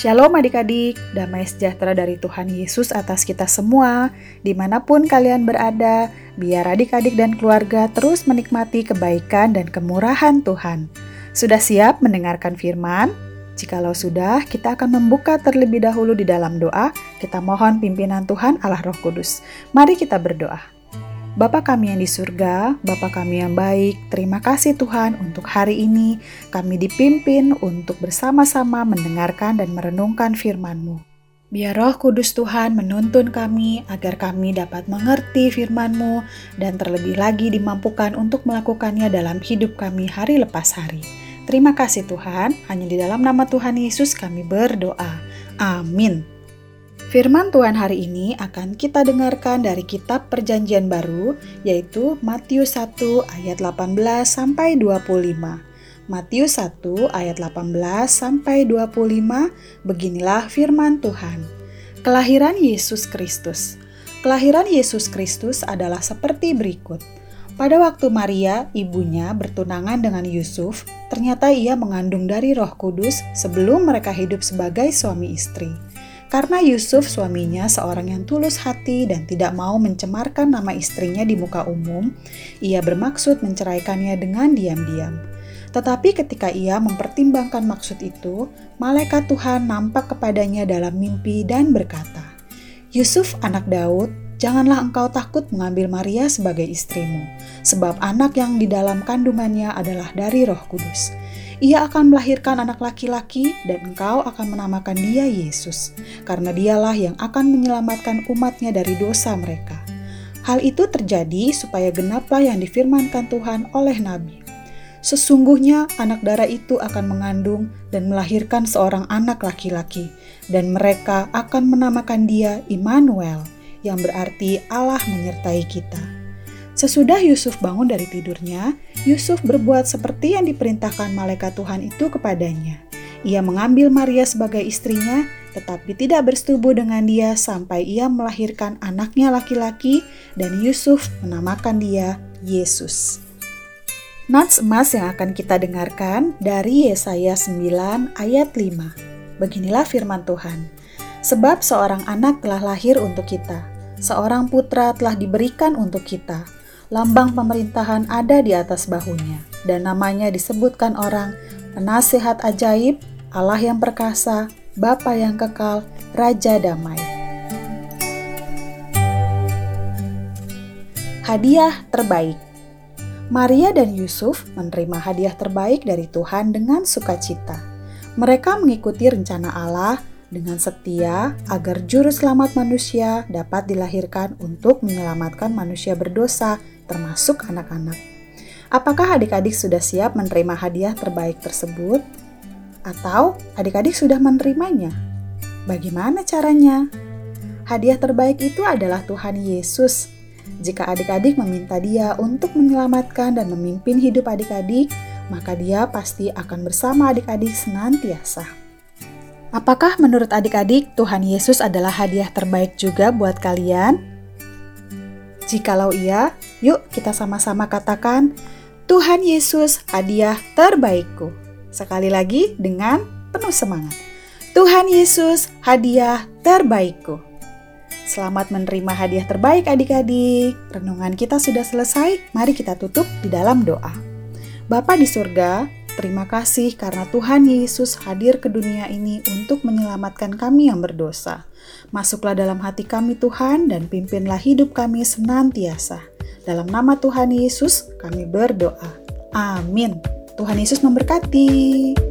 Shalom adik-adik, damai sejahtera dari Tuhan Yesus atas kita semua, di mana pun kalian berada, biar adik-adik dan keluarga terus menikmati kebaikan dan kemurahan Tuhan. Sudah siap mendengarkan firman? Jikalau sudah, kita akan membuka terlebih dahulu di dalam doa, kita mohon pimpinan Tuhan Allah Roh Kudus. Mari kita berdoa. Bapa kami yang di surga, Bapa kami yang baik, terima kasih Tuhan untuk hari ini kami dipimpin untuk bersama-sama mendengarkan dan merenungkan firman-Mu. Biar roh kudus Tuhan menuntun kami agar kami dapat mengerti firman-Mu dan terlebih lagi dimampukan untuk melakukannya dalam hidup kami hari lepas hari. Terima kasih Tuhan, hanya di dalam nama Tuhan Yesus kami berdoa. Amin. Firman Tuhan hari ini akan kita dengarkan dari kitab Perjanjian Baru, yaitu Matius 1 ayat 18 sampai 25. Matius 1 ayat 18 sampai 25, beginilah firman Tuhan. Kelahiran Yesus Kristus. Kelahiran Yesus Kristus adalah seperti berikut. Pada waktu Maria, ibunya, bertunangan dengan Yusuf, ternyata ia mengandung dari Roh Kudus sebelum mereka hidup sebagai suami istri. Karena Yusuf suaminya seorang yang tulus hati dan tidak mau mencemarkan nama istrinya di muka umum, ia bermaksud menceraikannya dengan diam-diam. Tetapi ketika ia mempertimbangkan maksud itu, malaikat Tuhan nampak kepadanya dalam mimpi dan berkata, "Yusuf, anak Daud, janganlah engkau takut mengambil Maria sebagai istrimu, sebab anak yang di dalam kandungannya adalah dari Roh Kudus." Ia akan melahirkan anak laki-laki dan engkau akan menamakan dia Yesus, karena dialah yang akan menyelamatkan umatnya dari dosa mereka. Hal itu terjadi supaya genaplah yang difirmankan Tuhan oleh Nabi. Sesungguhnya anak darah itu akan mengandung dan melahirkan seorang anak laki-laki, dan mereka akan menamakan dia Immanuel, yang berarti Allah menyertai kita. Sesudah Yusuf bangun dari tidurnya, Yusuf berbuat seperti yang diperintahkan malaikat Tuhan itu kepadanya. Ia mengambil Maria sebagai istrinya, tetapi tidak bersetubuh dengan dia sampai ia melahirkan anaknya laki-laki, dan Yusuf menamakan dia Yesus. Nats emas yang akan kita dengarkan dari Yesaya 9 ayat 5. Beginilah firman Tuhan. Sebab seorang anak telah lahir untuk kita, seorang putra telah diberikan untuk kita lambang pemerintahan ada di atas bahunya, dan namanya disebutkan orang penasehat ajaib, Allah yang perkasa, Bapa yang kekal, Raja damai. Hadiah terbaik Maria dan Yusuf menerima hadiah terbaik dari Tuhan dengan sukacita. Mereka mengikuti rencana Allah dengan setia agar juru selamat manusia dapat dilahirkan untuk menyelamatkan manusia berdosa termasuk anak-anak. Apakah adik-adik sudah siap menerima hadiah terbaik tersebut? Atau adik-adik sudah menerimanya? Bagaimana caranya? Hadiah terbaik itu adalah Tuhan Yesus. Jika adik-adik meminta Dia untuk menyelamatkan dan memimpin hidup adik-adik, maka Dia pasti akan bersama adik-adik senantiasa. Apakah menurut adik-adik Tuhan Yesus adalah hadiah terbaik juga buat kalian? Jikalau iya, yuk kita sama-sama katakan, Tuhan Yesus hadiah terbaikku. Sekali lagi dengan penuh semangat. Tuhan Yesus hadiah terbaikku. Selamat menerima hadiah terbaik adik-adik. Renungan kita sudah selesai, mari kita tutup di dalam doa. Bapa di surga, Terima kasih karena Tuhan Yesus hadir ke dunia ini untuk menyelamatkan kami yang berdosa. Masuklah dalam hati kami Tuhan dan pimpinlah hidup kami senantiasa. Dalam nama Tuhan Yesus kami berdoa. Amin. Tuhan Yesus memberkati.